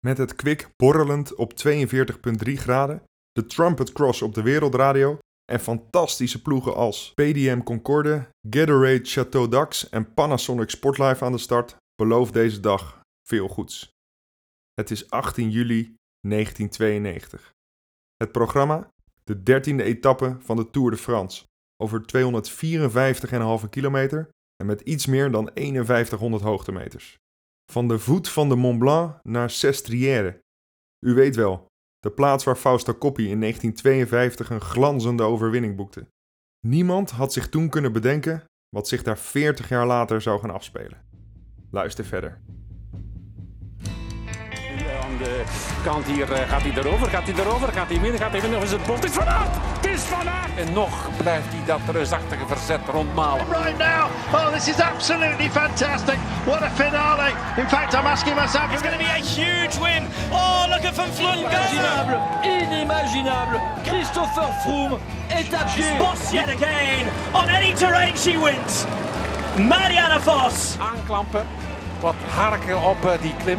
Met het kwik borrelend op 42,3 graden, de Trumpet Cross op de wereldradio en fantastische ploegen als PDM Concorde, Gatorade Chateau Dax en Panasonic Sportlife aan de start, belooft deze dag veel goeds. Het is 18 juli 1992. Het programma, de 13e etappe van de Tour de France, over 254,5 kilometer en met iets meer dan 5100 hoogtemeters. Van de voet van de Mont Blanc naar Sestriere. U weet wel, de plaats waar Fausto Coppi in 1952 een glanzende overwinning boekte. Niemand had zich toen kunnen bedenken wat zich daar 40 jaar later zou gaan afspelen. Luister verder. Kant hier eh, gaat hij erover, gaat hij erover, gaat hij winnen, gaat hij winnen of is het Bolt? Het is Van Aert! Het is Van Aert! En nog blijft hij dat reusachtige verzet rondmalen. right now. Oh, this is absolutely fantastic. What a finale. In fact, I'm asking myself. It's going to be a huge win. Oh, look at Van Vleuten. Inimaginable, inimaginable. Christopher Froome est à pied. Boss yet again. On any terrain she wins. Marianne Vos. Aanklampen, wat harken op eh, die klim.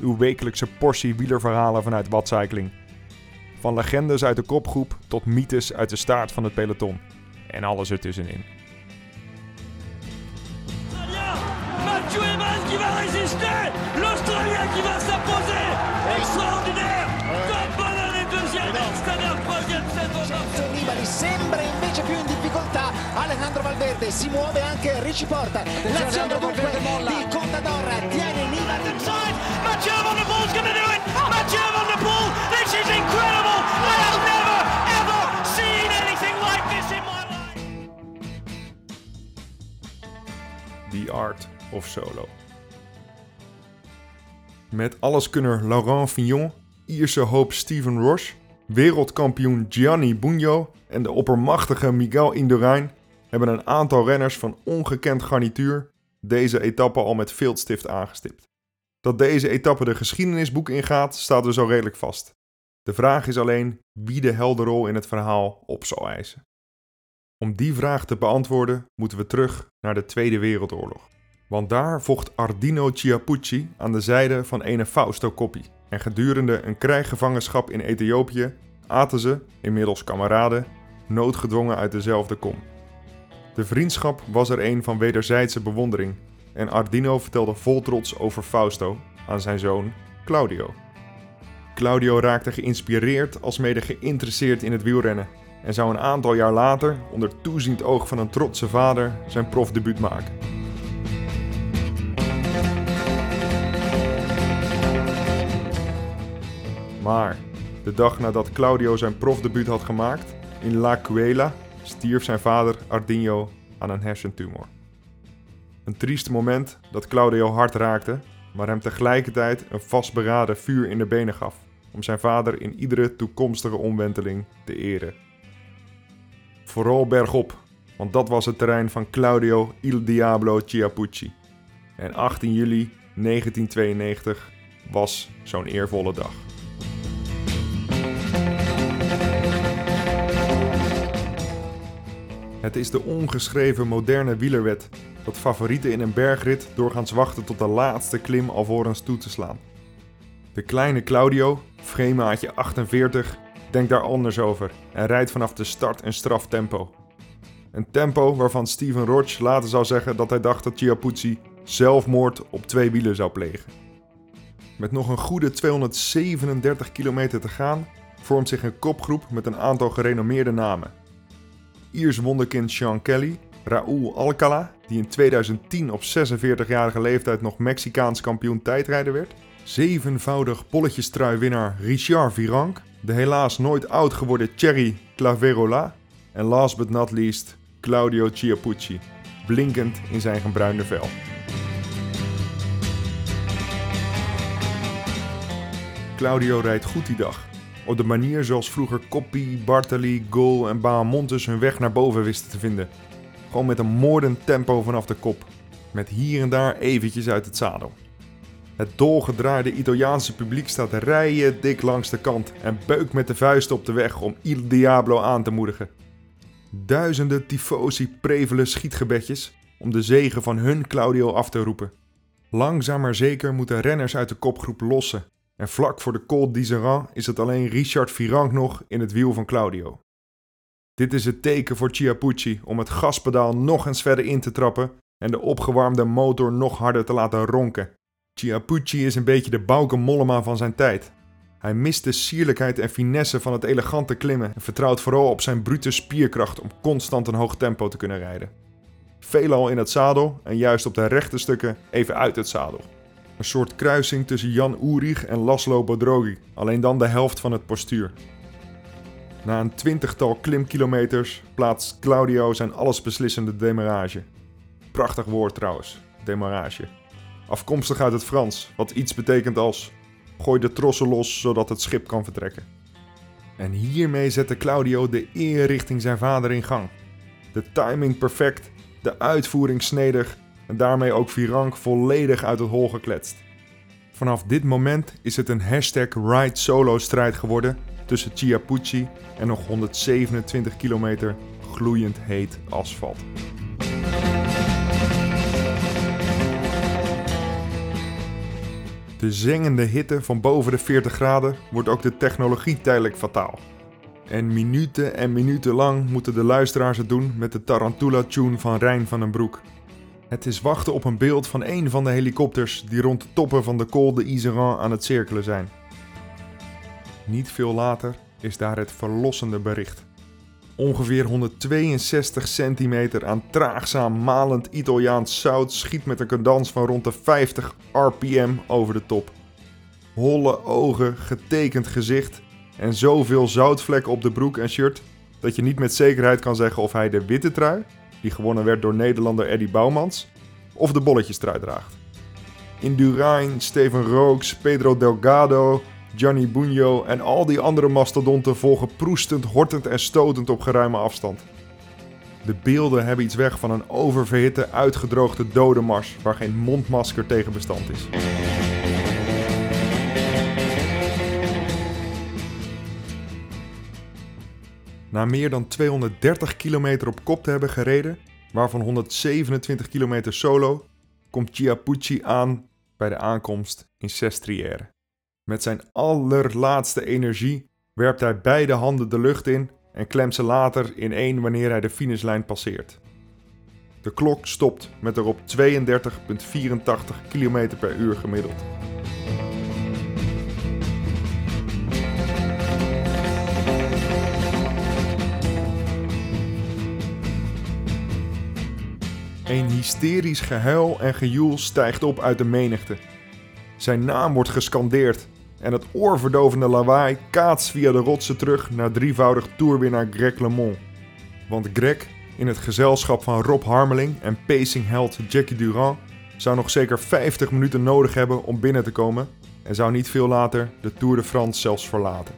uw wekelijkse portie wielerverhalen vanuit Watcycling. Van legendes uit de kopgroep tot mythes uit de staart van het peloton. En alles ertussenin. Mathieu Evans qui va résister. L'Australien qui va s'imposer. Extraordinaire. Ballon est deuxième. Extérieur troisième. Terzo Nibali sembra invece più in difficoltà Alejandro Valverde si muove anche Ricci Porta l'azione dunque di Contador tiene Incredible. Never, ever seen anything like this in my life. The Art of Solo. Met alleskunner Laurent Fignon, Ierse hoop Steven Roche, wereldkampioen Gianni Bugno en de oppermachtige Miguel Indurain hebben een aantal renners van ongekend garnituur deze etappe al met viltstift aangestipt. Dat deze etappe de geschiedenisboek ingaat, staat dus al redelijk vast. De vraag is alleen wie de helderrol in het verhaal op zal eisen. Om die vraag te beantwoorden moeten we terug naar de Tweede Wereldoorlog. Want daar vocht Ardino Chiappucci aan de zijde van ene Fausto Coppi. En gedurende een krijggevangenschap in Ethiopië aten ze, inmiddels kameraden, noodgedwongen uit dezelfde kom. De vriendschap was er een van wederzijdse bewondering en Ardino vertelde vol trots over Fausto aan zijn zoon Claudio. Claudio raakte geïnspireerd als mede geïnteresseerd in het wielrennen en zou een aantal jaar later onder toeziend oog van een trotse vader zijn profdebuut maken. Maar de dag nadat Claudio zijn profdebuut had gemaakt, in La Cuela, stierf zijn vader Ardino aan een hersentumor. Een triest moment dat Claudio hard raakte, maar hem tegelijkertijd een vastberaden vuur in de benen gaf om zijn vader in iedere toekomstige omwenteling te eren. Vooral bergop, want dat was het terrein van Claudio Il Diablo Chiappucci. En 18 juli 1992 was zo'n eervolle dag. Het is de ongeschreven moderne wielerwet dat favorieten in een bergrit doorgaans wachten tot de laatste klim alvorens toe te slaan. De kleine Claudio, vreemaatje 48, denkt daar anders over en rijdt vanaf de start een straf tempo. Een tempo waarvan Steven Roche later zou zeggen dat hij dacht dat Chiappucci zelfmoord op twee wielen zou plegen. Met nog een goede 237 kilometer te gaan vormt zich een kopgroep met een aantal gerenommeerde namen. Iers wonderkind Sean Kelly, Raúl Alcala, die in 2010 op 46-jarige leeftijd nog Mexicaans kampioen tijdrijden werd, zevenvoudig bolletjestrui-winnaar Richard Virenque, de helaas nooit oud geworden Thierry Claverola en last but not least Claudio Chiappucci, blinkend in zijn gebruinde vel. Claudio rijdt goed die dag. Op de manier zoals vroeger Coppi, Bartali, Gol en Bahamontes hun weg naar boven wisten te vinden. Gewoon met een moordend tempo vanaf de kop. Met hier en daar eventjes uit het zadel. Het dolgedraaide Italiaanse publiek staat rijen dik langs de kant en beukt met de vuisten op de weg om Il Diablo aan te moedigen. Duizenden tifosi prevelen schietgebedjes om de zegen van hun Claudio af te roepen. Langzaam maar zeker moeten renners uit de kopgroep lossen. En vlak voor de Col d'Iseran is het alleen Richard Virenque nog in het wiel van Claudio. Dit is het teken voor Chiappucci om het gaspedaal nog eens verder in te trappen en de opgewarmde motor nog harder te laten ronken. Chiappucci is een beetje de Bauke Mollema van zijn tijd. Hij mist de sierlijkheid en finesse van het elegante klimmen en vertrouwt vooral op zijn brute spierkracht om constant een hoog tempo te kunnen rijden. Veelal in het zadel en juist op de rechte stukken even uit het zadel. Een soort kruising tussen Jan Oerig en Laszlo Bodrogi, alleen dan de helft van het postuur. Na een twintigtal klimkilometers plaatst Claudio zijn allesbeslissende demarrage. Prachtig woord trouwens, demarrage. Afkomstig uit het Frans, wat iets betekent als gooi de trossen los zodat het schip kan vertrekken. En hiermee zette Claudio de eer richting zijn vader in gang. De timing perfect, de uitvoering snedig en daarmee ook Virank volledig uit het hol gekletst. Vanaf dit moment is het een hashtag Ride Solo strijd geworden tussen Chiappucci en nog 127 kilometer gloeiend heet asfalt. De zengende hitte van boven de 40 graden wordt ook de technologie tijdelijk fataal. En minuten en minuten lang moeten de luisteraars het doen met de Tarantula-tune van Rijn van den Broek. Het is wachten op een beeld van een van de helikopters die rond de toppen van de Col de Iseran aan het cirkelen zijn. Niet veel later is daar het verlossende bericht. Ongeveer 162 centimeter aan traagzaam malend Italiaans zout schiet met een cadans van rond de 50 rpm over de top. Holle ogen, getekend gezicht en zoveel zoutvlekken op de broek en shirt dat je niet met zekerheid kan zeggen of hij de witte trui, die gewonnen werd door Nederlander Eddie Bouwmans, of de bolletjestrui draagt. Indurain, Steven Rooks, Pedro Delgado, Gianni Bugno en al die andere mastodonten volgen proestend, hortend en stotend op geruime afstand. De beelden hebben iets weg van een oververhitte, uitgedroogde dodenmars waar geen mondmasker tegen bestand is. Na meer dan 230 kilometer op kop te hebben gereden, waarvan 127 kilometer solo, komt Chiappucci aan bij de aankomst in Sestriere. Met zijn allerlaatste energie werpt hij beide handen de lucht in en klemt ze later in één wanneer hij de finishlijn passeert. De klok stopt met erop 32,84 km per uur gemiddeld. Een hysterisch gehuil en gejoel stijgt op uit de menigte. Zijn naam wordt gescandeerd en het oorverdovende lawaai kaatst via de rotsen terug naar drievoudig toerwinnaar Greg LeMond. Want Greg, in het gezelschap van Rob Harmeling en pacingheld Jackie Durand, zou nog zeker 50 minuten nodig hebben om binnen te komen en zou niet veel later de Tour de France zelfs verlaten.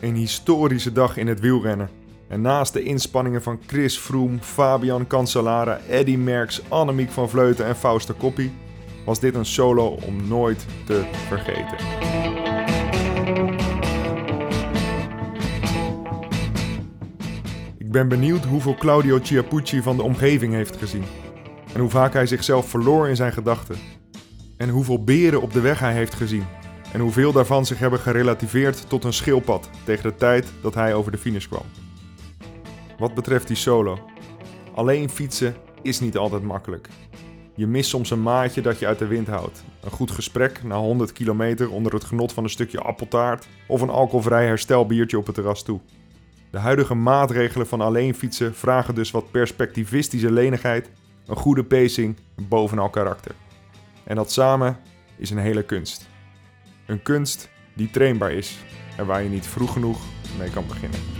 Een historische dag in het wielrennen. En naast de inspanningen van Chris Froome, Fabian Cancellara, Eddy Merckx, Annemiek van Vleuten en Fausto Coppi was dit een solo om nooit te vergeten. Ik ben benieuwd hoeveel Claudio Chiappucci van de omgeving heeft gezien. En hoe vaak hij zichzelf verloor in zijn gedachten. En hoeveel beren op de weg hij heeft gezien. En hoeveel daarvan zich hebben gerelativeerd tot een schildpad tegen de tijd dat hij over de finish kwam. Wat betreft die solo. Alleen fietsen is niet altijd makkelijk. Je mist soms een maatje dat je uit de wind houdt. Een goed gesprek na 100 kilometer onder het genot van een stukje appeltaart of een alcoholvrij herstelbiertje op het terras toe. De huidige maatregelen van alleen fietsen vragen dus wat perspectivistische lenigheid, een goede pacing en bovenal karakter. En dat samen is een hele kunst. Een kunst die trainbaar is en waar je niet vroeg genoeg mee kan beginnen.